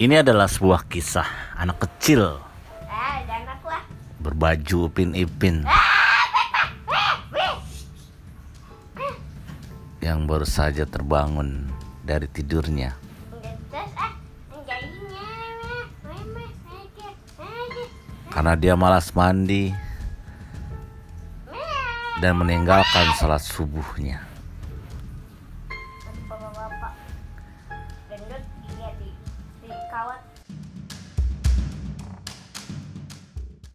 Ini adalah sebuah kisah anak kecil. Berbaju Upin Ipin yang baru saja terbangun dari tidurnya. Karena dia malas mandi dan meninggalkan salat subuhnya. kawan.